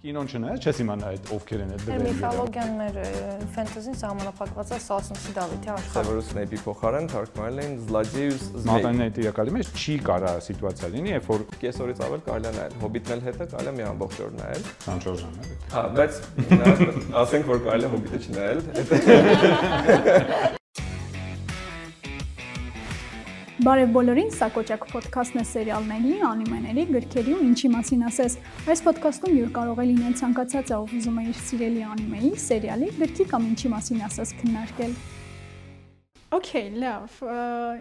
Կինոն չնայած չես իմանա այդ ովքեր են այդ դեպքում։ Միֆոլոգիան մեր ֆենտեզին սահմանափակված է Սասնսի Դավիթի աշխարհ։ Սևորուս Սնեյպի փոխարեն թարգմանել էին Զլադեյուս Զմեյ։ Մատանների տիրակալի մեջ չի կարա սիտուացիա լինի, երբ որ կեսօրից ավել կարելի է նայել։ Հոբիտն էլ հետը կարելի է մի ամբողջ օր նայել։ Սանչոժան է։ Հա, բայց ասենք որ կարելի է Հոբիտը չնայել։ Բարև բոլորին, սա Կոճակ ոդքասթն է սերիալների, անիմեների, գրքերի ու ինչի մասին ասես։ Այս ոդքասթում յուր կարող է լինել ցանկացած ով ուզում է իր սիրելի անիմեի, սերիալի, գրքի կամ ինչի մասին ասես քննարկել։ Okay, լավ։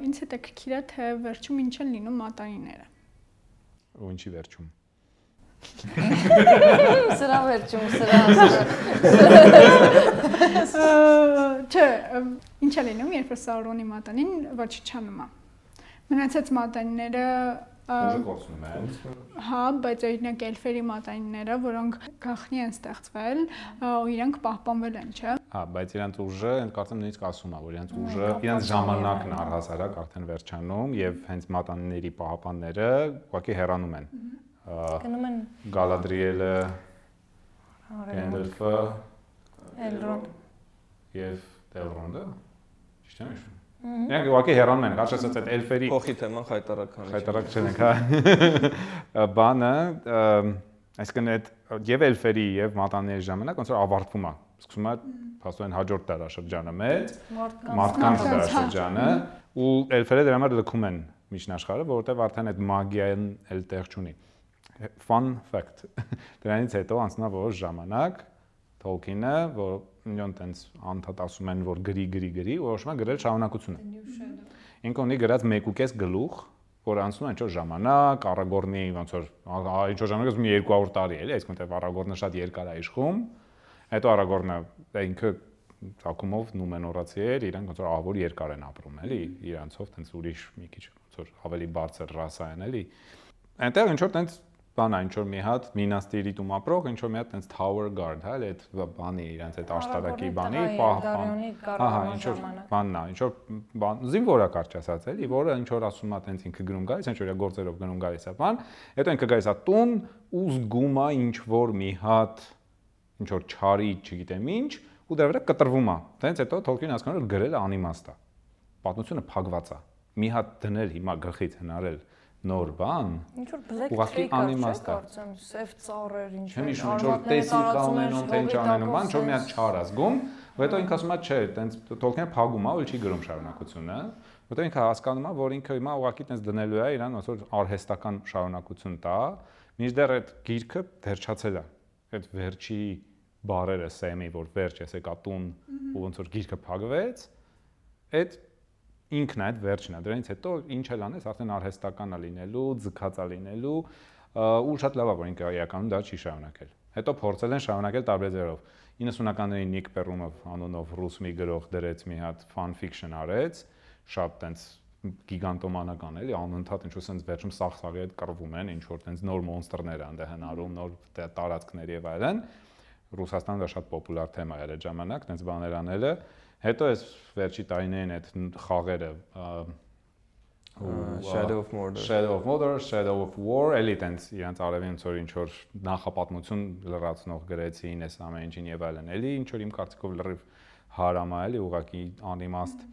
Ինչ է տակրքիր է թե վերջում ինչ են լինում մատանիները։ Ու ինչի վերջում։ Սրա վերջում, սրա Չէ, ինչ է լինում, երբ Սաուրոնի մատանին ոչ չանում է։ Մնացած մատանիները կորցնում են։ Հա, բայց օրինակ էլֆերի մատանիները, որոնք գախնի են ստեղծվել, ու իրենք պահպանվել են, չէ՞։ Հա, բայց իրանց ուժը, այն կարծեմ նույնիսկ ասում է, որ իրանց ուժը, իրանց ժամանակն առհասարակ արդեն վերջանում եւ հենց մատանիների պահապանները ուղղակի հեռանում են։ Գնում են Գալադրիելը, Գենդալֆը, Էլրոն եւ Դելրոնդը։ Ճիշտ է՞ հիշում։ Նրանք ուղղակի հեռանում են, հաշվեցած այդ էլֆերի փոխի թեման խայտարականի։ Խայտարակ չենք, հա։ Բանը, այսինքն այդ եւ էլֆերի եւ մատանների ժամանակ ոնց որ ավարտվում է։ Սկսում է փաստորեն հաջորդ դարաշրջանը մեծ մարդկանց դարաշրջանը ու էլֆերը դրա համար լքում են միջնաշխարհը, որովհետեւ արդեն այդ մագիան էլ տեղ չունի։ Fun fact։ Դրանից հետո անցնա որոշ ժամանակ Tolkien-ը, որ նույն տենց անդադ ասում են, որ գրի, գրի, գրի, որոշում է գրել շարունակությունը։ Ինքը ունի գրած 1.5 գլուխ, որ անցնում է ինչ-որ ժամանակ, Արագորնի ոնց որ ինչ-որ ժամանակ ասում 200 տարի էլի, այսինքն թե Արագորնը շատ երկար է իշխում, հետո Արագորնը ինքը ցակումով նումենորացի էր, իրանք ոնց որ ահավոր երկար են ապրում, էլի, իրանցով տենց ուրիշ մի քիչ ոնց որ ավելի բարձր ռասա են, էլի։ Այնտեղ ինչ որ տենց բան այն որ մի հատ Minas Tirith-ում ապրող ինչ որ մի հատ տենց Tower Guard, հա, այդ բանի իրենց այդ աշտարակի բանի պահպան։ Ահա, ինչ որ բանն է, ինչ որ բան զինվորա կարճ ասած էլի, որը ինչ որ ասում է տենց ինքը գնում գալիս, ինչ որ գործերով գնում գալիս է բան, հետո ինքը գալիս է տուն ու զգում է ինչ որ մի հատ ինչ որ չարի, չգիտեմ ինչ, ու դրա վրա կտրվում է։ Տենց հետո Tolkien հասկանում է գրել անիմաստ է։ Պատմությունը փակված է։ Մի հատ դնել հիմա գլխից հնարել նոր բան։ Ինչ որ black trick անիմաստ է, կարծեմ, սև ծառեր ինչ որ։ Չեմ հիշում, ինչ որ տեսի կանենում, թե ինչ անենում, բան, ինչ որ մի հատ չար ազգում, ու հետո ինքը ասում է, չէ, տենց Tolkien-ը փագում է, ու չի գրում շարունակությունը, որտեղ ինքը հասկանում է, որ ինքը հիմա ուղակի տենց դնելու է իրան ոնց որ արհեստական շարունակություն տա, մինչդեռ այդ գիրքը դերչացել է։ Այդ վերջի բարերը սեմի, որ վերջ էս եկա տուն ու ոնց որ գիրքը փակվեց, այդ ինքն այդ վերջն է։ Դրանից հետո ինչ էլ անես, արդեն արհեստական է լինելու, ձգած է լինելու, ու շատ լավ է, որ ինքը իրականում դա չի շարունակել։ Հետո փորձել են շարունակել տարբեր ձևով։ 90-ականներին Նիկ Պերումով անունով ռուս մի գրող դրեց մի հատ fan fiction արեց, շատ տենց գիգանտոմանական էլի, անընդհատ ինչ որ sense վերջում սախ-սաղի հետ կռվում են, ինչ որ տենց նոր մոնստերներ անդե հնարում, նոր տարածքներ եւ այլն։ Ռուսաստանը դա շատ պոպուլար թեմա էր այդ ժամանակ, տենց բաներ անելը։ Հետո այս վերջի տարիներին այդ խաղերը Shadow of Mordor Shadow of Mordor, Shadow of War, էլի տենց իրանց արևին ծոր ինչ որ նախապատմություն լրացնող գրեցին այս ամեն ինչին եւ այլն։ Էլի ինչ որ իմ կարծիքով լրիվ հարամա էլի ուղակի անիմաստ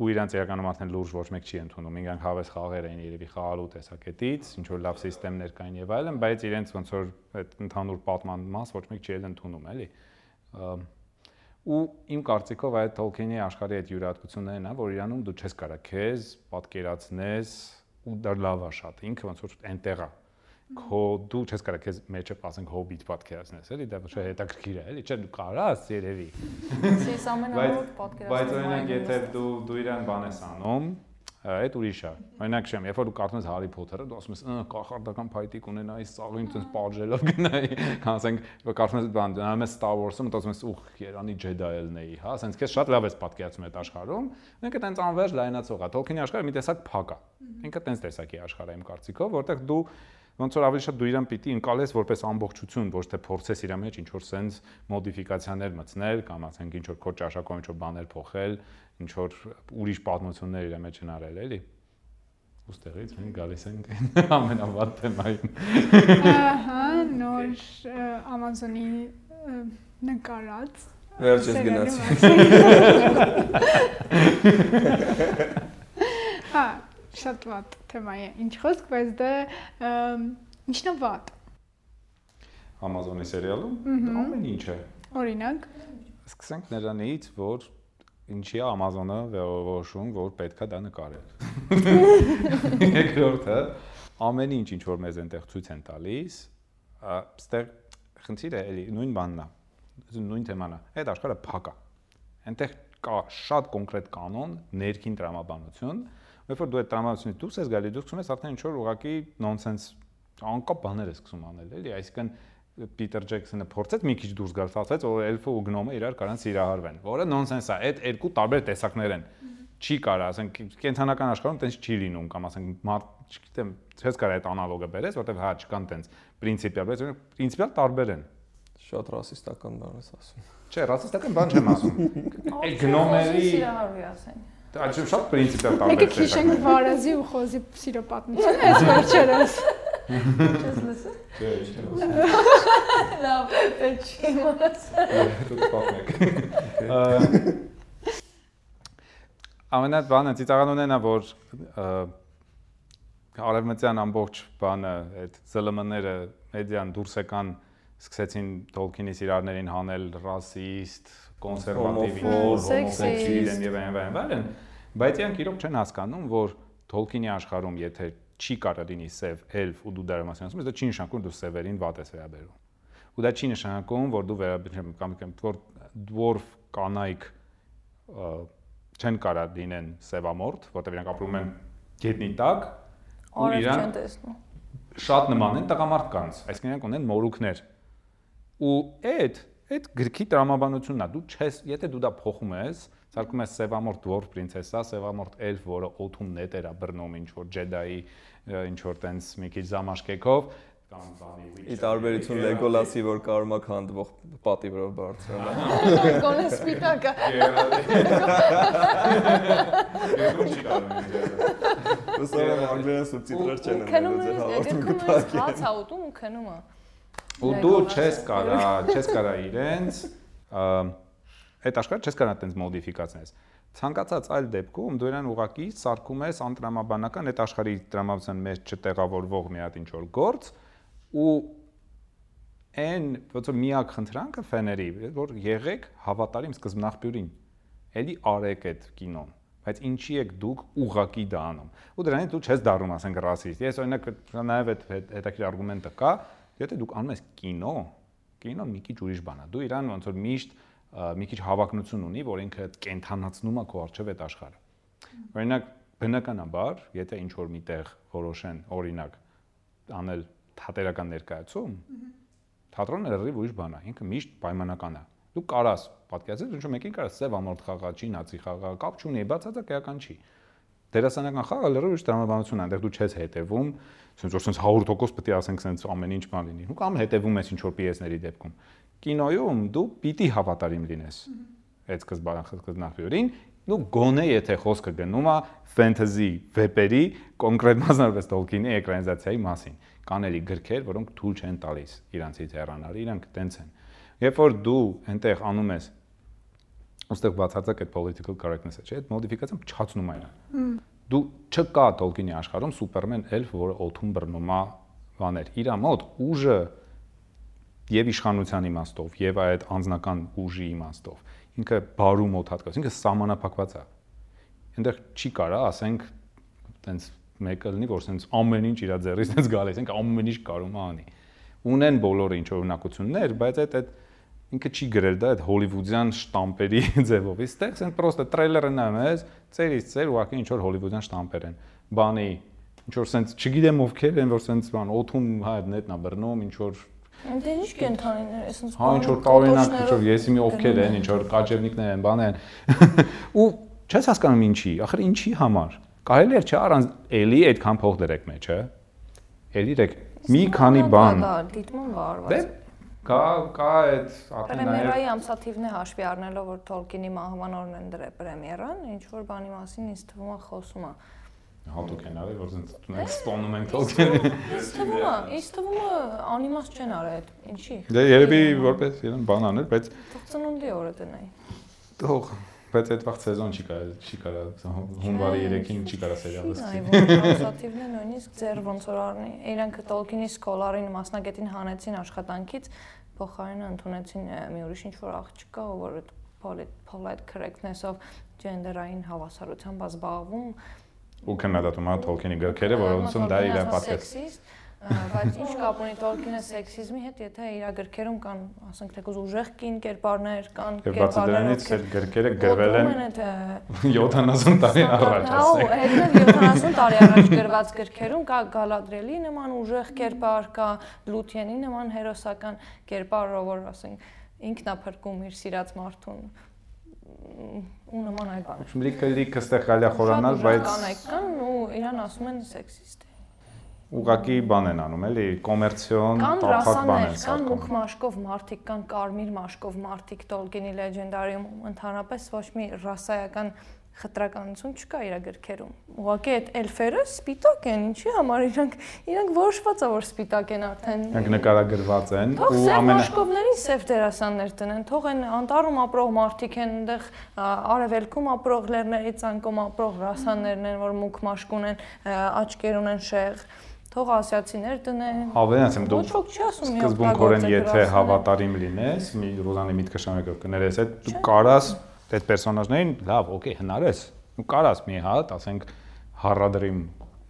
ու իրանց իրականում արդեն լուրջ ոչ մեկ չի ընդունում։ Ինքան հավես խաղեր էին երևի խաղալու տեսակետից, ինչ որ լավ համակարգեր կային եւ այլն, բայց իրենց ոնց որ այդ ընդհանուր պատման մաս ոչ մեկ չի էլ ընդունում, էլի ու իմ կարծիքով այդ Tolkien-ի աշխարհի այդ յուրահատկություններն է, որ իրանում դու չես կարա քեզ պատկերացնես ու դա լավ է շատ։ Ինքը ոնց որ այնտեղ է։ Քո դու չես կարա քեզ մեջը ասենք հոբիտ պատկերացնես, էլի դա ոչ հետաքրքիր է, էլի չէ դու կարաս երևի։ Սիս ամենամոտ պատկերացնում։ Բայց օրինակ եթե դու դու իրան բան ես անում, այդ ուրիշ է։ Օրինակ շեմ, երբ որ դու կարդում ես Հարի Փոթերը, դու ասում ես, «Ա, կախարդական փայտիկ ունենայի, սաղին ցած պատժելով գնայի»։ Ասենք, կարդում ես բան, դնում ես Star Wars-ը, մտածում ես, «Ուխ, Երանի Jedi ելնեի», հա, ասենց քեզ շատ լավ ես պատկերացնում այդ աշխարհում։ Ինքը տենց անվերջ լայնացող է։ Tolkien-ի աշխարհը մի տեսակ փակ է։ Ինքը տենց տեսակի աշխարհ է իմ կարծիքով, որտեղ դու ոնց որ ավելի շատ դու իրան պիտի ընկալես որպես ամբողջություն, ոչ թե փորձես իր մեջ ինչ որ sense մոդիֆիկացիաներ մտցնել կամ ասենք ինչ որ քո ճաշակով ինչ որ բաներ փոխել, ինչ որ ուրիշ պատմություններ իր մեջ հնարել, էլի։ Ոստեղից մենք գալիս ենք ամենավատ թեմային։ Ահա, նո, ը, Amazon-ի նկարած Վերջից գնացի։ Հա, շատ վատ թեմա է։ Ինչ խոսք, բայց դա ըմ, ինչն է վատ։ Amazon-ի սերիալում ամեն ինչ է։ Օրինակ, Սկսենք նրանից, որ ինչի է Amazon-ը որոշում, որ պետքա դա նկարել։ Երկրորդը ամեն ինչ ինչ որ մեզ այնտեղ ցույց են տալիս, այստեղ խնդիրը էլի նույն բանն է, նույն թեման է։ Այդ աշխարհը փակ է։ Այնտեղ կա շատ կոնկրետ կանոն, ներքին տրամաբանություն, երբ որ դու այդ տրամաբանությունից դուրս ես գալի, դու սկսում ես արդեն ինչ որ ուղակի նոնսենս անկապ բաներ ես սկսում անել, էլի, այսինքն Պիտեր Ջեքսոնը փորձեց մի քիչ դուրս գալ, ասաց, որ էլֆը ու գնոմը իրար կարան սիրահարվեն, որը նոնսենս է, այդ երկու տարբեր տեսակներ են։ Չի կարա, ասենք, կենթանական աշխարհում տենց չի լինում, կամ ասենք, մարդ, չգիտեմ, չես կարա այդ անալոգը բերես, որտեվ հա չկան տենց պրինցիպիալ, բայց պրինցիպիալ տարբեր են։ Շատ ռասիստական բան ես ասում։ Չէ, ռասիստական բան չեմ ասում։ Այդ գնոմերի սիրահարվի ասեն։ Այդ շատ պրինցիպիալ եկեք տարբեր հիշենք տեսակներ։ Վարազի ու Խոզի սիրո պատմությունը, այս վերջերս։ Չես լսել։ Չէ, չէ։ Լավ, դա չի մասը։ Դուք պատմեք։ Ամենա բանը ծիծաղան ունենա որ արևմտյան ամբողջ բանը այդ ԶԼՄ-ները մեդիան դուրս եկան սկսեցին Tolkien-ի սիրարներին հանել ռասիստ, կոնսերվատիվ, հոմոսեքսուալ եւ այլն եւ այլն, բայց իրանք իրոք չեն հասկանում, որ Tolkien-ի աշխարհում եթե չի կարող լինի սև էլֆ ու դու դրա մասին ասում ես, դա չի նշանակում դու սևերին վատ ես վերաբերում։ Ու դա չի նշանակում, որ դու վերաբերում կամ կամ dwarf կանայք չեն կարա լինեն սևամորթ, որտեղ իրանք ապրում են գետնի տակ ու իրանք շատ նման են տղամարդկանց, այսինքն իրանք ունեն մորուքներ։ Ու այդ այդ գրքի տրամաբանությունն է, դու չես, եթե դու դա փոխում ես, ցարկում ես սևամորթ dwarf princess-ա, սևամորթ elf, որը օթում նետեր է բռնում ինչ որ Jedi-ի ինչ որ տենց մի քիչ զամաշկեքով կամ բանի Ի տարբերություն Լեգոլասի, որ կարում է քանդվող պատի վրա բարձրանալ։ Գոնե սպիտակը։ Երկու չի կարող։ Ուսանա անգլերեն սուբտիտրեր չեն ես, ձեր տակ է։ հաց ա ուտում ու քնում է։ Ու դու չես կարա, չես կարա իրենց այդ աշխարհը չես կարա տենց մոդիֆիկացնես։ Ցանկացած այլ դեպքում դու իրան ուղակի սարկում ես անտրամաբանական այդ աշխարհի տրամաբանության մեջ չտեղավորվող մի հատ ինչ որ գործ ու այն ոնց որ միակ խնդրանքը ֆեների, որ եղեք հավատարիմ սկզբնաղբյուրին։ Էլի արեք այդ կինոն բայց ինչի եք դուք ուղակի դա անում ու դրանից դու չես դառնում ասենք ռասիստ ես օրինակ նաև այդ հետ- հետաքրիր արգումենտը կա եթե դուք անում ես կինո կինոն մի քիչ ուրիշ բան է դու իրան ոնց որ միշտ մի քիչ հավակնություն ունի որ ինքը կենթանացնում է քո արժև այդ աշխարհը օրինակ բնականաբար եթե ինչ որ միտեղ որոշեն օրինակ անել թատերական ներկայացում թատրոնը լրիվ ուրիշ բան է ինքը միշտ պայմանական է դու կարաս պատկերացրել ինչ որ մեկին կարաս սև ամորթ խաղա չի նացի խաղա կապ չունի բացածակ էական չի դերասանական խաղը լրիվ ուրիշ տրամաբանություն է այնտեղ դու չես հետևում ասենք որ sense 100% պետք է ասենք sense ամեն ինչ բան լինի ու կամ հետևում ես ինչ որ պիեսների դեպքում կինոյում դու պիտի հավատարիմ լինես այդ սկզբնախորին նու գոնե եթե խոսքը գնում է ֆենտեզի վեպերի կոնկրետ մասնավորապես Tolkien-ի էկրանիզացիայի մասին կան էլի գրքեր, որոնք թույլ չեն տալիս իրանցից հեռանալ, իրանք տենց են։ Երբ որ դու այնտեղ անում ես ուստեղ բացարձակ այդ political correctness-ը, չէ՞, այդ մոդիֆիկացիան չացնում իրան։ Դու չկա Tolkien-ի աշխարհում Superman elf, որը օթում բռնում է բաներ։ Իրա մոտ ուժը եւ իշխանության իմաստով, եւ այդ անձնական ուժի իմաստով ինքը բարու մոտ հատկաց, ինքը սահմանափակված է։ Այնտեղ չի կարա, ասենք, տենց մեկը լինի, որ սենց ամեն ինչ իր ձեռից տենց գալիս, ինքը ամեն ինչ կարում է անի։ Ունեն բոլորը ինչ որ ունակություններ, բայց այդ այդ ինքը չի գրել դա այդ հոլիվուդյան շտամպերի ձևով։ Իստեղ սենց պրոստը տրեյլերը նայում ես, ծերից ծեր ուղղակի ինչ որ հոլիվուդյան շտամպեր են։ Բանի ինչ որ սենց չգիտեմ ովքեր են, որ սենց բան օթում հա այդ նետնա բռնում, ինչ որ Դե ինչ կենթանիներ, այսինքն Հա ինչ որ տարօրինակ ինչ որ եսիմի ովքեր են, ինչ որ կաճևնիկներ են, բան են։ Ու չես հասկանում ինչի, ախր ինչի համար։ Կարելի է չէ առանց էլի այդքան փող դրեք մեջը։ Էլի դեք մի քանի բան։ Դա Դե վարված։ կա կա այդ արդեն նաև Պրեմիերայի ամսաթիվն է հաշվի առնելով, որ Tolkien-ի մահվան օրն են դրել պրեմիերան, ինչ որ բանի մասին ինձ թվում է խոսում է։ հատուկ են արել, որ ցենց մենք սպոնում ենք Tolkien-ը։ Ինձ թվում է, ինձ թվում է անիմաստ չեն արել այդ։ Ինչի։ Դե երևի որպես իրեն բան անել, բայց ծնունդի օրը դնայի։ թող բայց այդ վաղ սեզոն չի կարա չի կարա հունվարի 3-ին չի կարա սերիալը սկսի։ կոնսերվատիվն է նույնիսկ ձեր ոնց որ առնի։ Իրանք Tolkien-ի սկոլարին մասնագետին հանեցին աշխատանքից, փոխարենը ընդունեցին մի ուրիշ ինչ որ աղջկա, որ այդ polite polite correctness-ով ջենդերային հավասարությամբ զբաղվում, Ու քննադատում է Tolkien-ի գրքերը, որոնցում դա իր պատկեր։ սեքսիստ, բայց ինչ կապ ունի Tolkien-ը սեքսիզմի հետ, եթե իր գրքերում կան, ասենք թեկուզ ուժեղ կին կերպարներ, կան Եվ բացի դրանից այդ գրքերը գրվել են այդ 70 տարի առաջ, Հա, ասենք։ հետո 70 տարի առաջ գրված գրքերում կա Գալադրելի նման ուժեղ կերպար, կա Լութիենի նման հերոսական կերպար, որ ասենք ինքն է փրկում իր սիրած մարդուն ու նման այլ բան։ Լիքը լիքը ստեղ գալի խորանալ, բայց կանայք կան ու իրան ասում են սեքսիստ է։ ուղակի բան են անում, էլի, կոմերցիոն, Կան տափակ բան են կան մուք սարքում։ մաշկով մարդիկ, կան կարմիր մաշկով մարդիկ Tolkien-ի Legendarium, ընդհանրապես ոչ մի ռասայական խտրականություն չկա իր գրքերում։ Ուղղակի այդ էլֆերը սպիտակ են, ինչի համար իրանք իրանք որոշված է որ սպիտակ են արդեն։ Նրանք նկարագրված են ու ամենա մաշկովների սև դերասաններ տնեն, թող են անտառում ապրող մարդիկ են, այնտեղ արևելքում ապրող լեռների ցանկում ապրող ռասաներն են, որ մուք մաշկ ունեն, աչքեր ունեն շեղ, թող ասիացիներ տնեն։ ավելին ասեմ դու Ոչ ոք չի ասում մի սկզբունքորեն եթե հավատարիմ լինես, մի Ռոզանի միտքը շարունակով կներես, այդ դու կարաս այդ պերսոնաժներին լավ, օքեյ, հնարես։ Դու կարաս մի հատ, ասենք հառադրիմ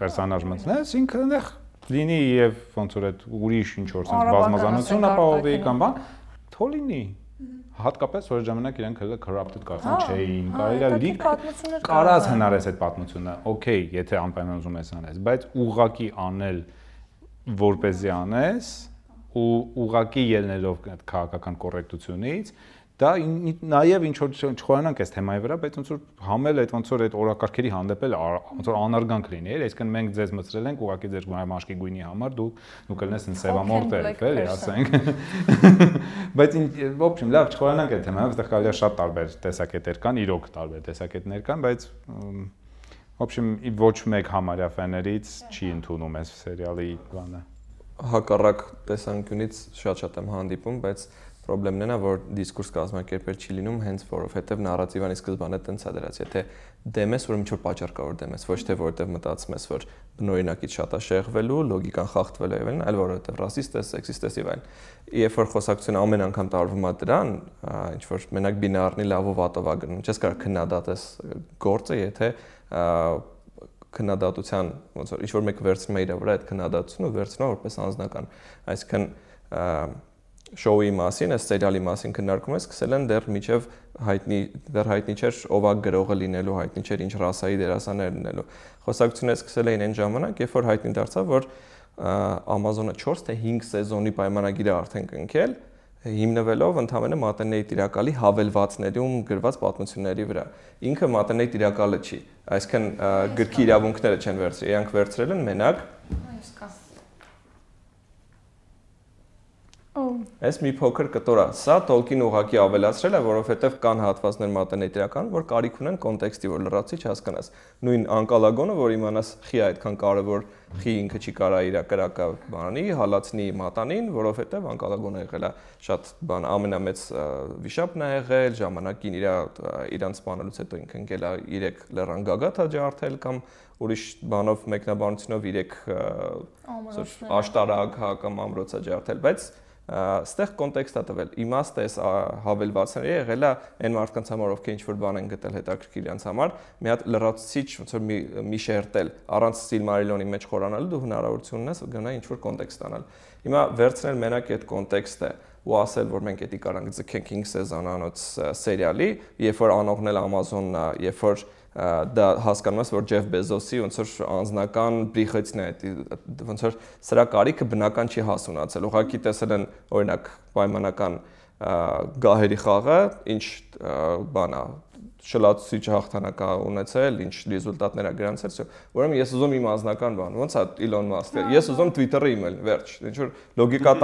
պերսոնաժ մտցնես, ինքը այնտեղ լինի եւ ոնց որ այդ ուրիշ ինչ որ sense բազմազանություն ապահովի կամ բան, թող լինի։ Հատկապես որ ժամանակ իրանք հələ corrupted կարծեմ Հա, չէին, հա, կարելի է լիք կարած հնարես այդ պատմությունը, օքեյ, եթե անպայման ուզում ես անես, բայց ուղակի անել որպեսզի անես ու ուղակի ելնելով այդ քաղաքական կոռեկտությունից դա նաև ինչ որ չխորանանք այս թեմայի վրա, բայց ոնց որ համել այդ ոնց որ այդ օրակարգերի հանդեպել ա- ոնց որ անարգանք լինի, էլ, այսինքն մենք ձեզ մցրել ենք ուղակի ձեր մաշկի գույնի համար դու դու կլնես ինձ սևամորտ էլ, black էլի, person։ ասենք։ Բայց ինչ в общем, լավ, չխորանանք այդ թեմայով, այստեղ կարելի է շատ տարբեր տեսակետեր կան, իրոք տարբեր տեսակետներ կան, բայց ըմ, в общем, ի- ոչ մեկ համարյա ֆեներից չի ընդունում այս սերիալի բանը։ հակառակ տեսանկյունից շատ-շատ եմ հանդիպում, բայց խնդրեմն է նա, որ դիսկուրս կազմակերպել չի լինում հենց որովհետև նարատիվանի սկզբանը տենց է դրած, եթե դեմ ես, որ ինչ որ պատճառ կա որ դեմ ես, ոչ թե որովհետև մտածում ես, որ բնօրինակից շատ է շեղվելու, լոգիկան խախտվելու եւ այլն, այլ որովհետև ռասիստ ես, սեքսիստ ես եւ այլն։ Երբ որ խոսակցությունը ամեն անգամ տարվում է դրան, ինչ որ մենակ բինարնի լավ ու վատով է գնում, չես կարող քննադատես գործը, եթե քննադատության ոնց որ ինչ որ մեկը վերցնում է իր վրա այդ քննադատությունը վերցնում է որպես անձնական այսինքն շոուի մասին, այս սերիալի մասին քննարկում ես, սկսել են դեռ միջև հայտնի դեռ հայտնի չէր ով է գրողը լինելու, հայտնի չէր ինչ ռասայի դերասաններ լինելու։ Խոսակցությունը սկսել էին այն ժամանակ, երբ որ հայտնի դարձավ, որ Amazon-ը 4 թե 5 սեզոնի պայմանագիր է արդեն կնքել, հիմնվելով ընդհանրապես մատենեի տիրակալի հավելվածներում գրված պատմությունների վրա։ Ինքը մատենեի տիրակալը չի, այսինքն գրքի իրավունքները չեն վերցրել, իրանք վերցրել են մենակ Այս մի փոքր կտոր է։ Սա Tolkien ուղակի ավելացրել է, որովհետև կան հատվածներ մատենետրական, որ կարիք ունեն կոնտեքստի, որ լրացի չհասկանաս։ Նույն անկալագոնը, որ իմանաս խի այդքան կարևոր խի ինքը չի կարա իր կրակը բանի, հալածնի մատանին, որովհետև անկալագոնը եղել է շատ բան ամենամեծ վիշապն է եղել, ժամանակին իր իրանց սպանելուց հետո ինքը ընկել է 3 լեռան գագաթ է ջարդել կամ ուրիշ բանով մեկնաբանությունով 3 Ամրոցներ։ աշտարակ հա կամ ամրոց է ջարդել, բայց ստեղ կոնտեքստ է տվել։ Իմաստը էս հավելվածները եղել է այն մարդկանց համար, ովքեր ինչ որ բան են գտել հետաքրքիր իրancs համար, մի հատ լրացուցիչ ոնց որ մի մի շերտել առանց Silmarillion-ի մեջ խորանալու դու հնարավորություն ունես գնա ինչ որ կոնտեքստ անալ։ Հիմա վերցնել մենակ այդ կոնտեքստը ու ասել, որ մենք էդի կարանք ձգենք 5 սեզոնանոց ա, սերիալի, երբ որ անողնել Amazon-ն է, երբ որ դա հասկանում ես որ Ջեֆ Բեզոսի ոնց որ անձնական բրիխեցն է ոնց որ սրա կարիքը բնական չի հասունացել ուղղակի տեսել են օրինակ պայմանական գահերի խաղը ինչ ա, բան է շլացուցիչ հաղթանակ ունեցել, ինչ ռեզուլտատներ է գրանցել, ուրեմն ես ուզում իմ անձնական բան, ոնց է Elon Musk-ը, հա, ես ուզում հա։ Twitter-ը իմել, վերջ, ինչ որ լոգիկա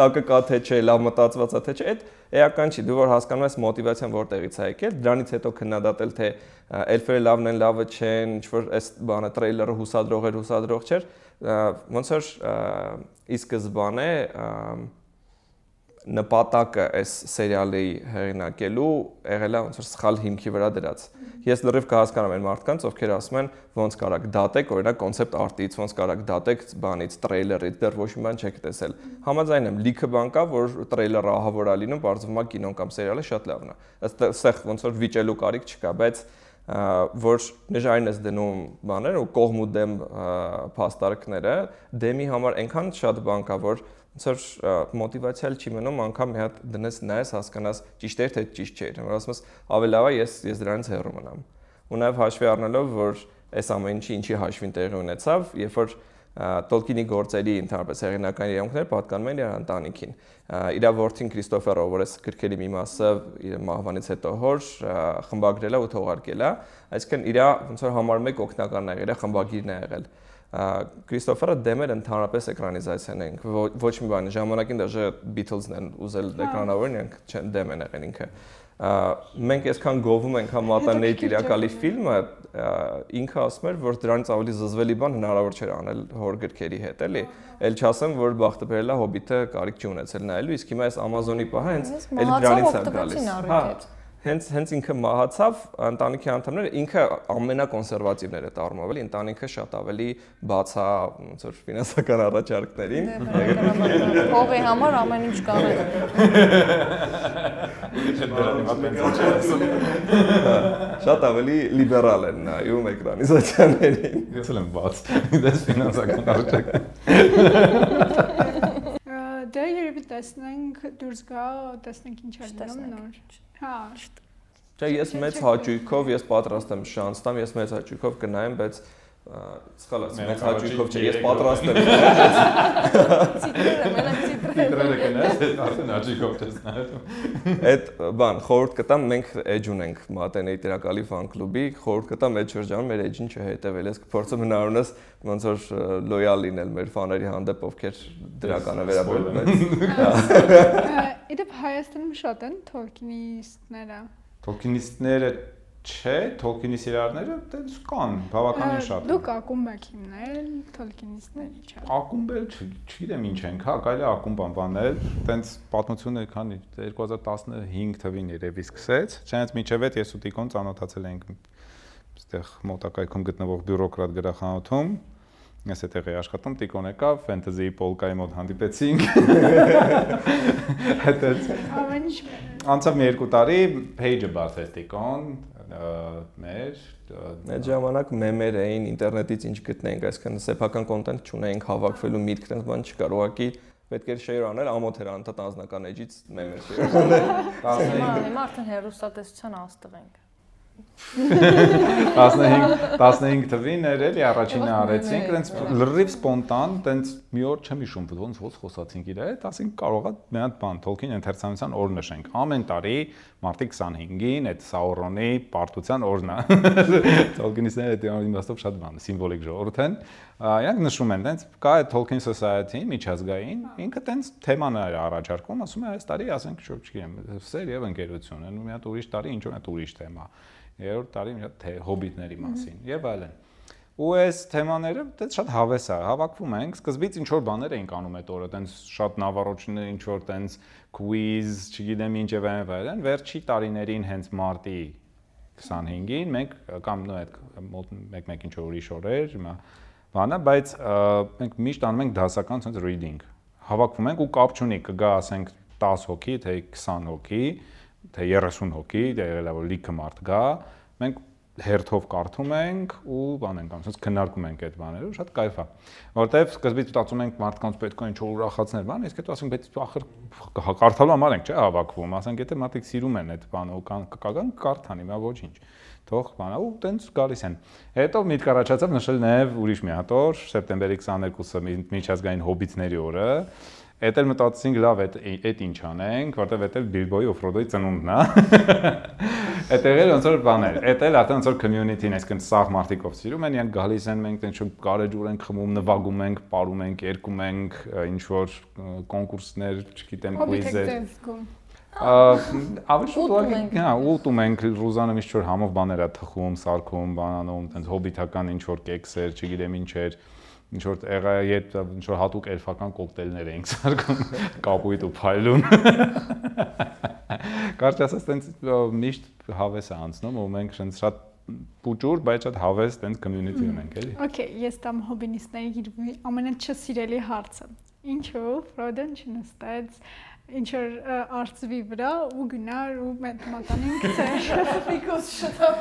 տակը կա թե չէ, լավ մտածված է թե չէ, այդ էական չի, դու որ հասկանում ես մոտիվացիան որտեղից է եկել, դրանից հետո քննադատել թե էլֆերը լավն են, լավը չեն, ինչ որ այս բանը տրեյլերը հուսադրող էր, հուսադրող չէր, ոնց որ ի սկզբանե նպատակը այս սերիալի հեղինակելու եղել է ոնց որ սխալ հիմքի վրա դրած։ Ես լրիվ կհասկանամ այն մարդկանց, ովքեր ասում են ոնց կարակ դատեք, օրինակ կոնցեպտ արտից, ոնց կարակ դատեք բանից, տրեյլերից, դեռ ոչ մի բան չեք տեսել։ Համաձայն եմ, լիքը բան կա, որ տրեյլերը ահավոր է լինում, բարձվում է կինոն կամ սերիալը շատ լավն է։ Ըստ այստեղ ոնց որ վիճելու կարիք չկա, բայց որ նժարին ես դնում բաներ ու կողմ ու դեմ փաստարկները դեմի համար այնքան շատ բան կա որ ոնց որ մոտիվացիալ չի մնում անգամ մի հատ դնես նայես հասկանաս ճիշտ էր թե ճիշտ չէր որ ասում ես ավելի լավ է ես ես դրանից հեռու մնամ ու նաև հաշվի առնելով որ այս ամեն ինչի ինչի հաշվին տեղի ունեցավ երբ որ Տոլկինի գործերի ընդհանրապես հեղինական իրավունքները պատկանում են իր ընտանիքին։ Իր որդին Քրիստոֆերը, որ էս գրքերի մի մասը իր մահվանից հետո հոր խմբագրել է ու թողարկել է, այսինքն իր ոնց որ համար 1 օգնականն է եղել, խմբագիրն է եղել։ Քրիստոֆերը դեմ էր ընդհանրապես էկրանիզացիան ենք ոչ մի բան ժամանակին դաժե Beatles-ն են ուզել էկրանավորեն, իրենք չեն դեմ են եղել ինքը մենք այսքան գովում ենք հա մատանեի տիրակալի ֆիլմը ինքը ասում էր որ դրանից ավելի զզվելի բան հնարավոր չէր անել հոր գրքերի հետ էլի ել չասեմ որ բախտը բերել է հոբիտը կարիք չի ունեցել նայելու իսկ հիմա այս Amazon-ի պահը հենց էլի դրանից է գալիս հա հենց հենց ինքը մահացավ ընտանիքի անդամները ինքը ամենակոնսերվատիվները տառմով էլի ընտանիքը շատ ավելի բաց է ոնց որ ֆինանսական առաջարկներին դե, փողի համար ամեն ինչ կանեն շատ ավելի լիբերալ են նայում էկրանիզացիաներին ես էլ եմ բաց դες ֆինանսական առաջարկ Դե երևի տեսնենք դուրս գա, տեսնենք ինչ է լինում նոր Հա։ Չէ, ես մեծ հաճույքով ես պատրաստ եմ շանս տամ, ես մեծ հաճույքով կնայեմ, բայց սխալ ասեմ, մեծ հաճույքով չէ, ես պատրաստ եմ։ Ցիտրերը, մենակ ցիտրերը կնես, արդեն հաճույքով ես նայում։ Այդ բան, խորհուրդ կտամ, մենք էջ ունենք Մատենեի տիրակալի ֆան կլուբի, խորհուրդ կտամ այդ շրջանում մեր էջին չհետևել, ես կփորձեմ հնարավորինս ոնց որ լոյալ լինել մեր ֆաների հանդեպ, ովքեր դրականը վերաբերում են։ Իդեպ Հայաստանում շատ են Tolkien-իստները։ Tolkien-իստները չէ, Tolkien-ի սիրարները դες կան, բավականին շատ։ Դուք ակումբ եք հիմնել Tolkien-իստների չէ։ Ակումբը չգիտեմ ինչ ենք, հա, կարելի է ակումբ անվանել, տենց պատմությունը քանի 2015 թվին երևի սկսեց, չնայած միջև այդ ես ու Տիկոն ծանոթացել ենք այստեղ մոտակայքում գտնվող բյուրոկրատ գրախանութում Ես այդտեղ էի աշխատում, Տիկոն եկավ, ֆենտեզի պոլկայի մոտ հանդիպեցինք։ Հետո ամեն ինչ անցավ մի երկու տարի, page-ը բացեց Տիկոն, մեր այդ ժամանակ մեմեր էին, ինտերնետից ինչ գտնենք, այսինքն սեփական կոնտենտ չունեինք, հավաքվելու միտք տենց բան չկար, ուղղակի պետք էր share անել ամոթ էր անդադ անձնական էջից մեմեր share անել։ Հիմա արդեն հերոստատեսության աստղ ենք։ 15 15 թվին էր էլի առաջինը արեցինք, այնց լրիվ սպոնտան, այնց մի օր չեմ հիշում, ոնց ոնց խոսացինք իր հետ, ասենք կարողա մի հատ բան Tolkien ընթերցանության օր նշենք։ Ամեն տարի մարտի 25-ին այդ Sauron-ի պարտության օրն է։ Tolkien-իստները դա իմաստով շատ բան, սիմվոլիկ ժողովուրդ են։ Իրանք նշում են, այնց կա այդ Tolkien Society միջազգային, ինքը այնց թեման է առաջարկում, ասում է այս տարի ասենք, չգիտեմ, սեր եւ ընկերություն ու մի հատ ուրիշ տարի ինչ որ այդ ուրիշ թեմա երրորդ տարի մի հատ թե հոբիտների մասին եւ այլն։ Ու այս թեմաները դե շատ հավես է, հավաքվում ենք, սկզբից ինչ որ բաներ էինք անում այդ օրը, տենց շատ նավառոչներ, ինչ որ տենց quiz, չգիտեմ ինչ եւ այլն, վերջի տարիներին հենց մարտի 25-ին մենք կամ նո այդ մեկ-մեկ ինչ որ ուրիշ օրեր, բանը, բայց մենք միշտ անում ենք դասական sense reading։ Հավաքվում ենք ու կապ չունի, կգա ասենք 10 հոգի, թե 20 հոգի, թե 30 հոգի, դե եղել է որ լիքը մարդ գա, մենք հերթով կարդում ենք ու բան ենք անում, քննարկում ենք այդ բաները, շատ կայֆ է։ Որտեվ սկզբից մտածում ենք մարդկանց պետք է ինչ-որ ուրախացնել, բան, իսկ հետո ասենք բայց ախր կարդալու համար ենք, չէ, հավաքվում, ասենք եթե մարդիկ սիրում են այդ բանը ու կան կգան կարդան, հիմա ոչինչ թող բանա ու տենց գալիս են։ Հետո միտք առաջացավ նշել նաև ուրիշ մի հատ օր, սեպտեմբերի 22-ը միջազգային հոբիտների օրը, Էդ էլ մտածեցինք լավ, այդ այդ ինչ անենք, որտեվ էդ էլ Bilbo-ի ու Frodo-ի ծնունդն է։ Այդտեղ էլ ոնց որ բաներ, այդ էլ արդեն ոնց որ community-ն, այսինքն սաղ մարդիկով սիրում են, իրանք գալիս են, մենք տենց շուտ գարեջուր ենք խմում, նվագում ենք, ապարում ենք, երգում ենք, ինչ որ կոնկուրսներ, չգիտեմ, quiz-եր։ Ավելի շուտ ուղղակի, հա, ուտում ենք, Ռուզանը միշտ որ համով բաներ է թխում, սարքում, բանանում, տենց հոբիտական ինչ որ կեքսեր, չգիտեմ ինչեր, ինչ որ եղա երբ ինչ որ հատուկ էլֆական կոկտեյլներ էինք սարքում, կապույտ ու փայլուն։ Կարճ ասած, տենց միշտ հավես է անցնում, ու մենք շենց շատ պուճուր, բայց շատ հավես տենց community ունենք, էլի։ Okay, ես տամ հոբինիստների ամենաչսիրելի հարցը։ Ինչու Ֆրոդեն չնստեց ինչ որ արծվի վրա ու գնար ու մատանին գցեր։ Because shut up։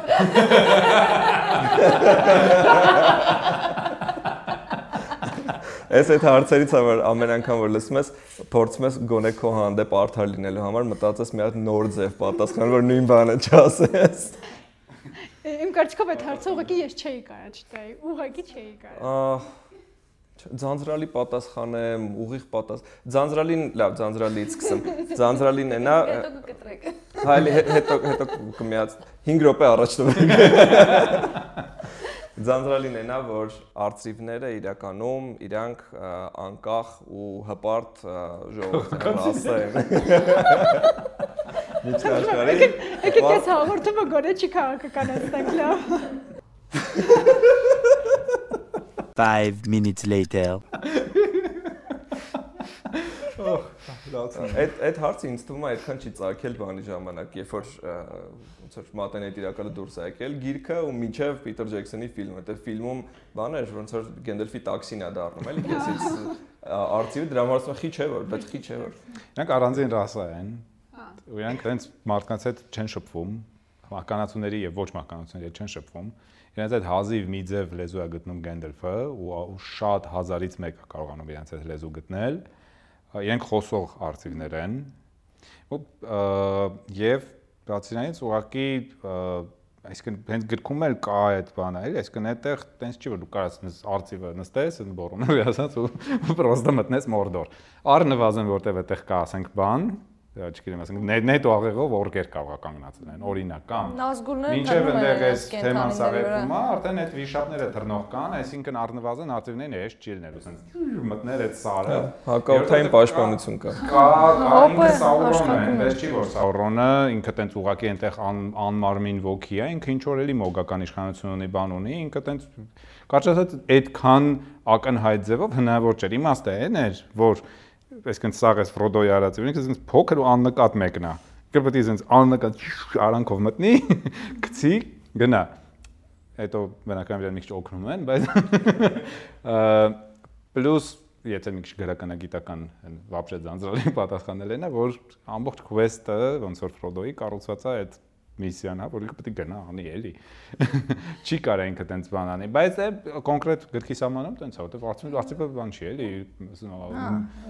Այս այդ հարցերից է որ ամեն անգամ որ լսում ես, փորձում ես գոնե քո հանդեպ արդար լինելու համար մտածես մի հատ նոր ձև պատասխան, որ նույն բանը չասես։ Իմ կարծիքով այդ հարցը ուղղակի ես չէի կարա չտայի, ուղղակի չէի կարա։ Ձանձրալի պատասխանեմ, ուղիղ պատաս։ Ձանձրալին, լավ, ձանձրալից սկսեմ։ Ձանձրալին է նա։ Հետո կկտրեք։ Հայլի հետո հետո կմիած 5 րոպե առաջ տվեք։ Ձանձրալին է նա, որ արծիվները իրականում իրանք անկախ ու հպարտ ժողովուրդ են։ Միջնաշխարհի։ Եկեք այս հաղորդումը գոնե չի քաղաքականացնենք, լավ։ 5 minutes later Այդ այդ հարցը ինձ թվում է այդքան չի ցակել բանի ժամանակ, երբ որ ոնց որ մատենե տիրակալը դուրս է եկել գիրքը ու միջև Պիտեր Ջեքսոնի ֆիլմը, այդ ֆիլմում բան էր, ոնց որ Գենդելֆի տաքսին է դառնում, էլի քեսից արծիվը դրա համար խի չէ որ, բայց խի չէ որ։ Իրանք առանձին ռասա են։ Ու իրանք այնց մարդկանց հետ չեն շփվում, մահկանացուների եւ ոչ մահկանացուների հետ չեն շփվում։ Իրանց այդ հազիվ մի ձև լեզու է գտնում Գենդելֆը ու շատ հազարից մեկ է կարողանում իրանց այդ լեզու գտնել իրենք խոսող արծիվներ են եւ բացինայից ուղակի այսինքն հենց գրքում էլ կա այդ բանը, էլի, այսինքն այդտեղ տենց չի որ դու կարաս արծիվը նստես, այն բորոնել ասած ու պրոստը մտնես մորդոր։ Առնվազն որտեվ այդտեղ կա, ասենք, բան, չգիտեմ, ասենք նետո աղեղով օրգեր կարող կանգնածել են, օրինակ կամ Մինչև այնտեղ էս թեման սարերվում է, արդեն այդ վիշապները թռնող կան, այսինքն առնվազն արտիվներն էս չի լինելու, ասենց մտներ այդ սարը։ Հակաօթային պաշտպանություն կա։ Կա, ինքը Սաուրոնը, այնպես չի որ Սաուրոնը ինքը տենց ուղակի այնտեղ անմարմին ոգի է, ինքը ինչ որ էլի մոգական իշխանություն ունի, բան ունի, ինքը տենց կարճ ասած այդքան ակնհայտ ձևով հնարավոր չէր։ Իմաստը այն էր, որ այսինքն սաղ էս Ֆրոդոյի արած ինքը այսինքն փոքր ու աննկատ մեկն է։ Ինքը պետք է այսինքն աննկատ արանքով մտնի, գցի, գնա։ Հետո բնական իրեն մի քիչ օգնում են, բայց պլյուս եթե մի քիչ գրականագիտական վաբշե ձանձրալի պատասխանել են, որ ամբողջ quest-ը ոնց որ Ֆրոդոյի կառուցված է այդ միսիան, հա, որ ինքը պետք է գնա անի էլի։ Չի կարա ինքը տենց բան անի, բայց է կոնկրետ գրքի սահմանում տենց է, որտեվ արծիվ արծիվը բան չի էլի։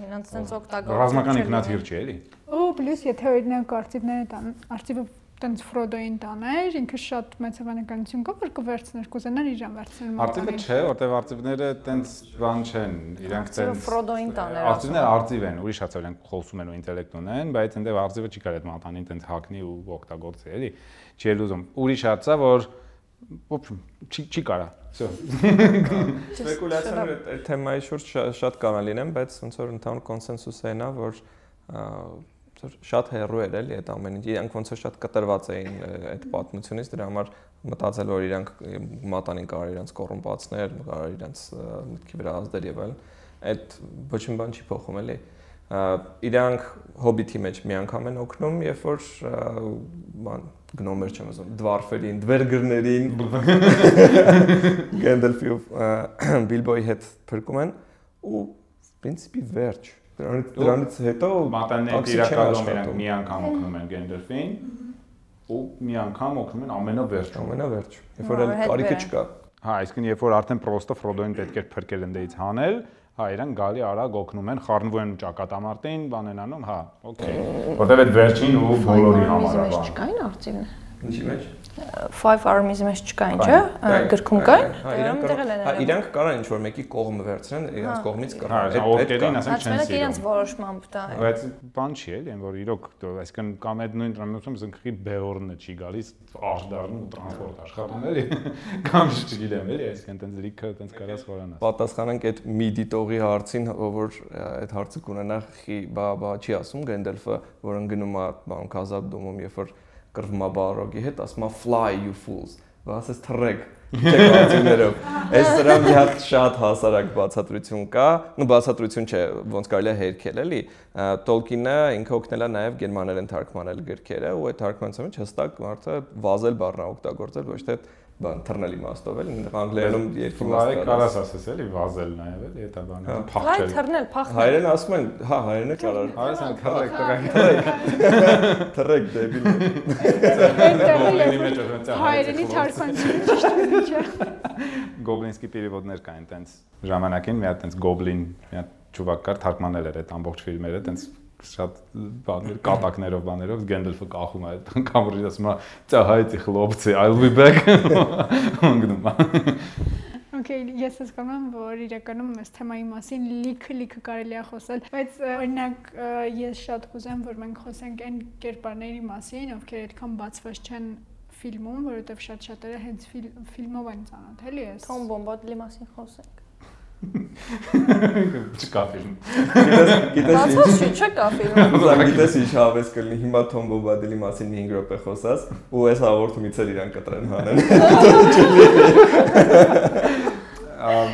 Իրանց տենց օգտագործում։ Ռազմական ինքնաթիռ չի էլի։ Ու պլյուս եթե օրինակ արծիվները տան, արծիվը տենց Ֆրոդոին տաներ, ինքը շատ մեծ հավանականություն կա, որ կվերցներ, կուզենար իրան վերցնել։ Արծիվը չէ, որտեվ արծիվները տենց բան չեն, իրանք տենց Ֆրոդոին տաներ։ Արծիվները արծիվ են, ուրիշ հացավ իրանք խոսում են ու ինտելեկտ ունեն, բայց այնտեղ արծիվը չի կարող այդ մատանին տենց հակնի ու օգտագործի, էլի։ Չի էլ ուզում։ Ուրիշ հացա, որ չի չի կարա։ Всё։ Սպեկուլյացիաները այդ թեմայի շուրջ շատ կարող լինեն, բայց ոնց որ ընդհանուր կոնսենսուսը այնա, որ որ շատ հեռու էր էլի այդ ամեն ինչ։ Իրանք ոնց որ շատ կտրված էին այդ պատմությունից, դրա համար մտածել որ իրանք մատանին կարող իրանք կոռումպացներ, կարող իրանք մտքի վրա ազդել եւ այլն։ Այդ ոչ մի բան չի փոխում էլի։ Իրանք հոբիթի մեջ մի անգամ են օգնում, երբ որ բան գնոմեր չեմ ասում, դվարֆերին, դվերգրներին Գենդելֆի ու Բիլբոյի հետ փրկում են ու պրինցիպի վերջ Դրանից դրանից հետո մատանները իրականում իրանք մի անգամ օգնում են Գենդերֆին ու մի անգամ օգնում են ամենավերջում։ Ամենավերջ։ Երբ որ էլ կարիքը չկա։ Հա, այսինքն երբ որ արդեն պրոստը Ֆրոդոին պետք էր փրկել ընդեից հանել, հա, իրան գալի արագ օգնում են, խառնվում են ճակատամարտին, բան են անում, հա, օքեյ։ Որտեվ այդ վերջին ու բոլորի համար է Չկային արծիվներ։ Ինչի մեջ։ Five Armies-ի մեջ չկային, չէ՞։ Գրքում կային։ Հա, իրանք տեղել են։ Հա, իրանք կարան ինչ որ մեկի կողմը վերցնեն, իրանք կողմից Հա, կռան։ այդ օրկերին ասենք չեն իրենց սիրում։ որոշմամբ դա։ Բայց բան չի էլի, այն որ իրոք, այսինքն կամ այդ նույն տրամադրությամբ զնքրի Բեորնը չի գալիս, ու տրանսպորտ աշխատում էլի, կամ չգիտեմ էլի, այսինքն տենց լիքը տենց կարաս խորանաս։ Պատասխանենք այդ մի դիտողի հարցին, որ այդ հարցը կունենա խի, բա բա չի ասում Գենդելֆը, որ ընկնում է բան Քազապ դոմում, երբ որ կռվում է Բարոգի հետ, ասում է fly you fools։ Բա ասես թռեք չեկացիներով։ Այս դրա մի հատ շատ հասարակ բացատրություն կա, նո բացատրություն չէ, ոնց կարելի է հերքել էլի։ Տոլկինը ինքը օգնել է նաև գերմաներեն թարգմանել գրքերը, ու այդ թարգմանության մեջ հստակ մարդը վազել բառն է օգտագործել, ոչ թե բան թռնել իմաստով էլի, անգլերենում Ֆլայ իմաստով։ կարաս ասես էլի, վազել նաև էլի, դա բանը, Լայ փախչել։ թռնել, փախնել։ Հայերեն ասում են, հա, հայերենը կարար։ Այս են թռեք, թռեք։ Թռեք դեբիլ։ Հայերենի թարգմանությունը ճիշտ է, չէ։ Գոբլինսկի պերևոդներ կային տենց ժամանակին մի հատ տենց գոբլին, մի հատ ճուվակ կար թարգմանել էր այդ ամբողջ ֆիլմերը, տենց շատ բաներ կատակներով բաներով Գենդալֆը կախում է այդ կամուրի ասում է ծահայցի խլոպցի I'll be back անգնում Okay, ես հասկանում եմ, որ իրականում այս թեմայի մասին լիքը լիքը կարելի է խոսել, բայց օրինակ ես շատ կուզեմ, որ մենք խոսենք այն կերպարների մասին, ովքեր այդքան բացված չեն ֆիլմում, որովհետև շատ շատերը հենց ֆիլ- ֆիլմով են ծանոթ, էլի ես։ Թոմ Բոմբադլի մասին խոսենք։ չկա ֆիլմ Գիտես, գիտես Բացված չի, չկա ֆիլմ։ գիտես ինչ հավես կլինի հիմա Թոմ Բոբադելի մասին 5 րոպե խոսած ու այս հաղորդումից էլ իրան կտրեն հանեն։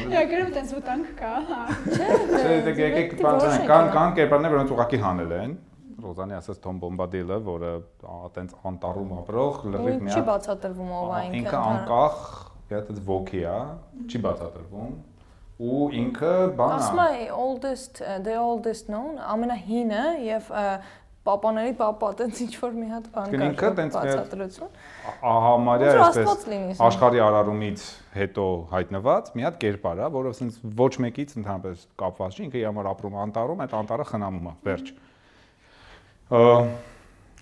Իրականում տես վտանգ կա, հա։ Չէ, դե եկեք բանջան կան կան կերպարներ, որոնց ուղակի հանել են Ռոզանի ասած Թոմ Բոմբադիլը, որը այտենց անտառում ապրող լրիվ մի Չի բացատրվում ով է ինքը։ ինքը անկախ այտենց ոգի է, չի բացատրվում ու ինքը բան Ասում է oldest the oldest known, ամենահինը եւ պապաների պապա, տենց ինչ որ մի հատ բան Իսկ ինքը տենց բացատրություն։ ահամարյա Ոնց որ այսպես աշխարհի արարումից հետո հայտնված մի հատ կերպար է, որը ասենց ոչ մեկից ընդհանրապես կապված չի, ինքը իր համար ապրում է անտառում, այդ անտառը խնամում է, վերջ։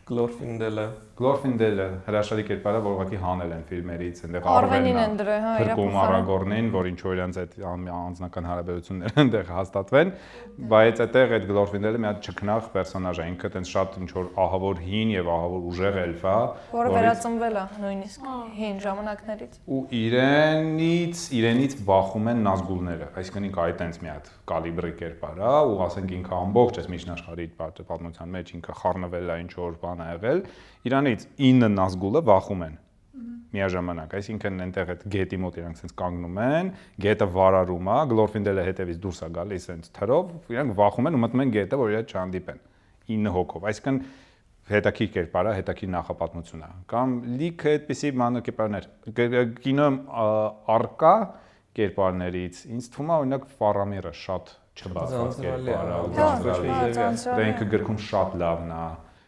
Գլորֆինդելը Գլորֆինդելը հրաշալի կերպար է, որ ուղղակի հանել են ֆիլմերից, այնտեղ Արվենին են դրել, հա, իր Փրկում փոխարեն։ Արագորնին, որ ինչ որ իրանց այդ ան- անձնական հարաբերությունները այնտեղ հաստատվեն, բայց այդտեղ այդ Գլորֆինդելը մի հատ ճկնաղ պերսոնաժ է, ինքը տենց շատ ինչ որ ահավոր հին եւ ահավոր ուժեղ էլֆ է, Որը վերածնվել է նույնիսկ հին ժամանակներից։ ու իրենից իրենից բախում են նազգուլները այսինքն ինքը այդ տենց մի հատ կալիբրի կերպար է ու ասենք ինքը ամբողջ այս միջնաշխարհի պատ- պատմության մեջ ինքը խառնվել է ինչ որ բան ա եղել իրանից 9 նազգուլը բախում են միաժամանակ այսինքն այնտեղ այդ գետի մոտ իրանք sense կանգնում են գետը վարարում է գլորֆինդելը հետևից դուրս է գալիս sense թրով իրանք վախում են ու մտնում են գետը որ իրար չհանդիպեն 9 հոգով այսինքն հետաքրքիր կերպար է, հետաքրքիր նախապատմություն է։ Կամ լիքը այդպիսի մանր կերպարներ։ Կ- Կինո արկա կերպարներից ինձ թվում է օրինակ Ֆարամիրը շատ չբացված կերպար է, հա, հա, Դա ինքը գրքում շատ լավն է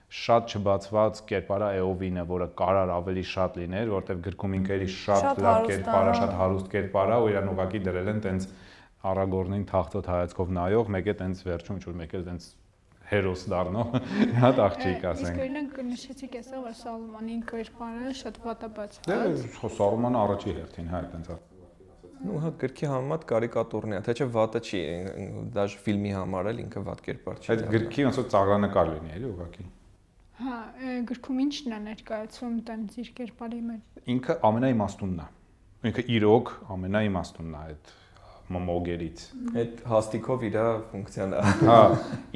շատ չբացված կերպար է Էովինը, որը կարար ավելի շատ լիներ, որտեվ գրքում ինքը էլի շատ լավ հարուստ է, կերպար է, հա։ շատ հարուստ կերպար է, ու իրան ուղակի դրել են տենց Արագորնին թախտոտ հայացքով նայող, մեկը տենց վերջում ինչ որ մեկը տենց հերոս դառնող, հատ աղջիկ Իսկ ասենք։ օրինակ նշեցիք այսօր որ Սալոմոնի կերպարը շատ վատաբաց։ Դե Սարոմանը առաջի հերթին, հա, այտենց է։ ու հա գրքի համեմատ կարիկատուրն է, թե չէ վատը չի, դաժ ֆիլմի համար էլ ինքը վատ կերպար չի։ Այդ գրքի ոնց որ ծաղրանկար լինի, էլի ուղղակի։ Հա, գրքում ի՞նչն է ներկայացում տենց իր կերպարի մեջ։ Ինքը ամենաիմաստունն է։ Ինքը իրոք ամենաիմաստունն է այդ մոմոգերից։ Այդ հաստիկով իր ֆունկցիան է։ Հա,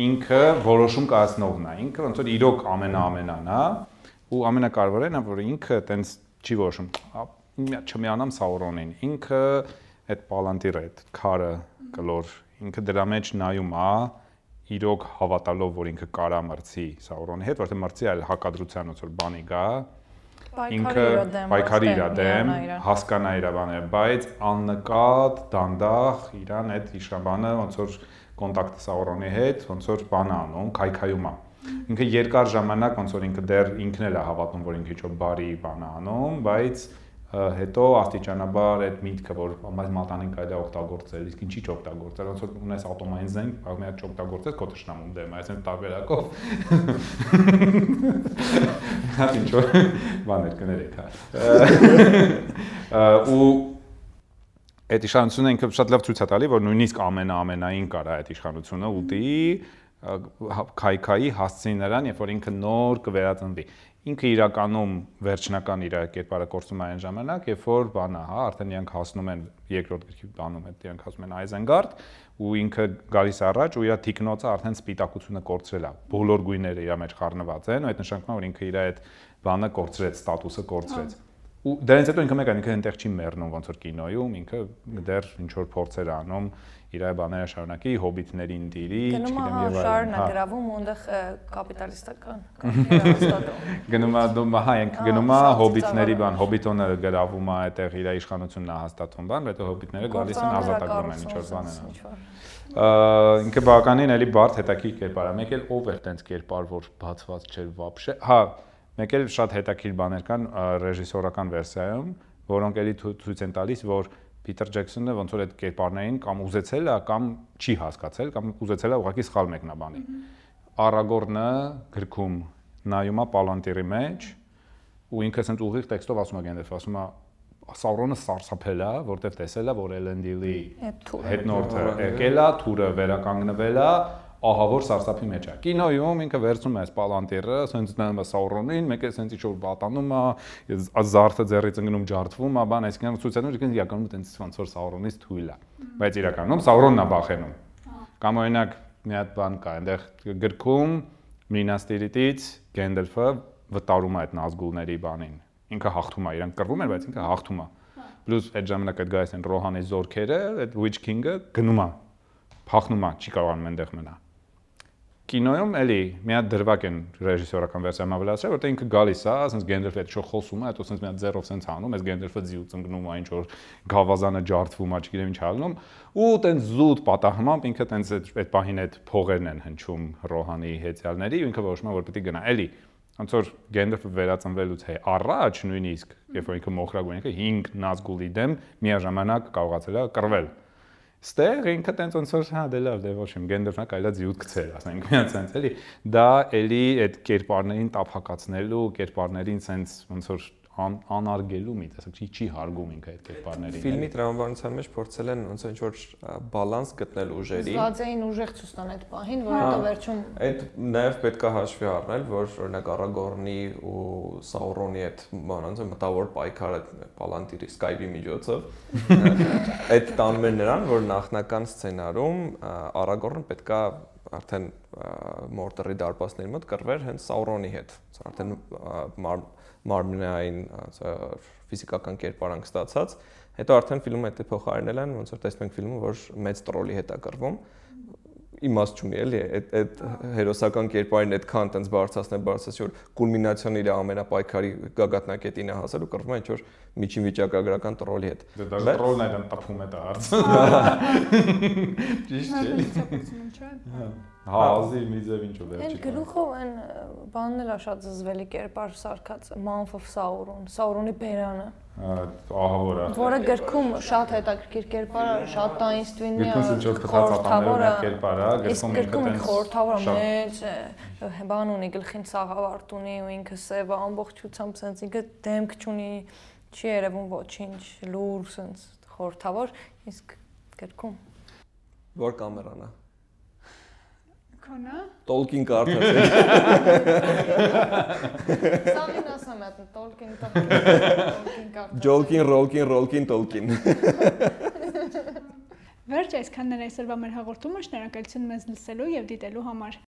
ինքը որոշում կայացնողն է։ Ինքը ոնց որ իրոք ամենաամենան է, ու ամենակարևորն է, որ ինքը տենց չի որոշում։ «Ա, մի- Չմիանամ Սաուրոնին։ Ինքը այդ պալանտիրը, այդ քարը կլոր, ինքը դրա մեջ նայում է, իրոք հավատալով, որ ինքը կարա մրցի Սաուրոնի հետ, որտեղ մրցի այլ հակադրության ոնց որ բանի գա, ինքը պայքարի իր դեմ, հասկանա իր բաները, բայց աննկատ, դանդաղ իրան այդ իշաբանը ոնց որ կոնտակտը Սաուրոնի հետ, ոնց որ բան անում, քայքայում է։ Ինքը երկար ժամանակ ոնց որ ինքը դեռ ինքն էլ է հավատում, որ ինքը ինչ-որ բարի բան է անում, բայց հետո աստիճանաբար այդ միտքը որ բայց մատանին կարելի է օգտագործել իսկ ինչի՞ չօգտագործել ոնց որ ունես ատոմային զենք կարող մի հատ չօգտագործես քո ճշնամուն դեմ այսինքն տարբերակով հա ինչ որ բաներ կներեք հա ու այդ իշխանությունը ինքը շատ լավ ցույց է տալի որ նույնիսկ ամենաամենային կարա այդ իշխանությունը ուտի քայքայի հասցնի նրան երբ որ ինքը նոր կվերածնվի ինքը իրականում վերջնական իր կերպարը կորցնում է այն ժամանակ, երբ որ բանա, հա, արդեն իրանք հասնում են երկրորդ գրքի բանում հետ, իրանք ասում են Այզենգարդ, ու ինքը գալիս առաջ ու իր թիկնոցը արդեն սպիտակությունը կորցրել է։ Բոլոր գույները իր մեջ խառնված են, ու այդ նշանակում է, որ ինքը իր այդ բանը կորցրեց, ստատուսը կորցրեց։ Ու դրանից հետո ինքը մեկ այն ինքը այնտեղ չի մեռնում ոնց որ կինոյում, ինքը դեռ ինչ որ փորձեր անում իր բաները շարունակի, հոբիտներին դիրի, չգիտեմ եւ այլն։ հա։ Գնում է շարունակ գրավում, ոնտեղ հա, կապիտալիստական Գնում է դու հա ենք գնում է հոբիտների բան, հոբիտոնը գրավում է այդտեղ իր իշխանությունն է հաստատում բան, հետո հոբիտները գալիս են ազատագրում են ինչ որ բան են։ Ինքը բականին էլի բարդ հետաքրքիր կերպար է։ Մեկ էլ ով էր տենց կերպար, որ բացված չէր վաբշե։ Հա, մեկ էլ շատ հետաքրքիր բաներ կան ռեժիսորական վերսիայում, որոնք էլի ցույց են տալիս, որ Փիթեր Ջեքսոնը ոնց որ այդ կերպարներին կամ ուզեցել է կամ չի հասկացել կամ ուզեցել է ուղղակի սխալ մեկնաբանի։ Արագորնը գրքում նայում է Պալանտիրի մեջ ու ինքը ասենց ուղիղ տեքստով ասում է Գենդալֆ, ասում է Սաուրոնը սարսափել է, որտեվ տեսել է, որ Էլենդիլի հետնորդը եկել է, թուրը վերականգնվել է, ահա որ սարսափի մեջ է։ Կինոյում ինքը վերցնում է այս պալանտիրը, ասենց նայում է Սաուրոնին, մեկը ասենց ինչ որ վատանում է, զարդը ձեռից ընկնում ջարդվում է, բան, այսինքն ցույցանում իրեն իրականում տենց ոնց որ Սաուրոնից թույլ է։ Բայց իրականում Սաուրոնն է բախենում։ Կամ օրինակ մի հատ բան կա, այնտեղ գրքում Մինաս Տիրիտից Գենդալֆը վտարում է այդ Նազգուլների բանին։ Ինքը հաղթում է, իրեն կռվում էր, բայց ինքը հաղթում է։ Պլյուս այդ ժամանակ այդ գայս են Ռոհանի զորքերը, այդ Witch King-ը գնում է, փախնում է, չի կարողանում այնտեղ մնալ կինոյում էլի մի հատ դրվակ են ռեժիսորական վերսիայում ավելացրել, որտեղ ինքը գալիս է, ասենց Գենդալֆը այդ շո խոսում է, հետո ասենց մի հատ ձեռով սենց անում, այս Գենդալֆը ձիու ծնգնում է, ինչ որ գավազանը ջարդվում է, չգիտեմ ինչ ալնում, ու տենց զուտ պատահմամբ ինքը տենց այդ պահին այդ փողերն են հնչում Ռոհանի հեծյալների, ու ինքը որոշում է, որ պետք է գնա։ Էլի ոնց որ Գենդալֆը վերածնվելուց հե առաջ նույնիսկ, երբ որ ինքը մոխրագույն ինքը 5 Նազգուլի դեմ միաժամանակ կարողացել է կռվել Ստեղ ինքը տենց ոնց որ հա դե լավ դե ոչ իմ Գենդալֆն կարելի է ձյուտ գցել, ասենք միած sense էլի։ Դա էլի այդ կերպարներին տափակացնելու, կերպարներին sense ոնց որ ան, անարգելու մի տեսակ չի չի հարգում ինքը այդ կերպարներին։ Ֆիլմի տրամաբանության մեջ փորձել են ոնց ինչ որ բալանս գտնել ուժերի։ Զգացեին ուժեղ ցույց տան այդ պահին, որ հետո վերջում Այդ նաև պետք է հաշվի առնել, որ օրինակ Արագորնի ու Սաուրոնի այդ բանանց մտավոր պայքարը Պալանտիրի Skype-ի միջոցով այդ տանում էր նրան, որ նախնական սցենարում Արագորնը պետքա արդեն Մորտերի դարպասների մոտ կռվեր հենց Սաուրոնի հետ։ Արդեն մարմնային ֆիզիկական կերպարանք ստացած, հետո արդեն ֆիլմը այդ փոխարինել են, ոնց որ տեսնում ենք ֆիլմը, որ մեծ տրոլի հետ է կռվում իմաստ չունի էլի այդ այդ հերոսական կերպարին այդքան տենց բարձրացնել բարձրացի որ կուլմինացիոն իր ամենապայքարի գագաթնակետին է հասել ու կռվում է ինչ որ միջին վիճակագրական տրոլի հետ։ Դա դա տրոլն այդն տփում է դա արց։ Ճիշտ չէ։ Հա, ազի մի ձև ինչու վերջի։ Այն գլուխով այն բանն էլ է շատ զզվելի կերպար սարքած Mouth of Sauron, Sauron-ի բերանը։ Ահա որա։ Որը գրքում շատ հետաքրքիր կերպար է, շատ տայնստվինի է։ Գրքում ինչ-որ խորհրդավոր կերպար է, գրքում ինքը տենց խորհրդավոր մեծ բան ունի, գլխին սաղավարտ ունի ու ինքը սև ամբողջությամբ սենց ինքը դեմք չունի, չի երևում ոչինչ, լուր սենց խորհրդավոր, իսկ գրքում Որ կամերան է Քոնա։ Տոլկին կարդացել։ Սամին ասում եմ, Տոլկին Տոլկին կարդացել։ Ջոլկին, ռոլկին, ռոլկին, Տոլկին։ Վերջ այսքանն էր այսօրվա մեր հաղորդումը, շնորհակալություն մեզ լսելու եւ դիտելու համար։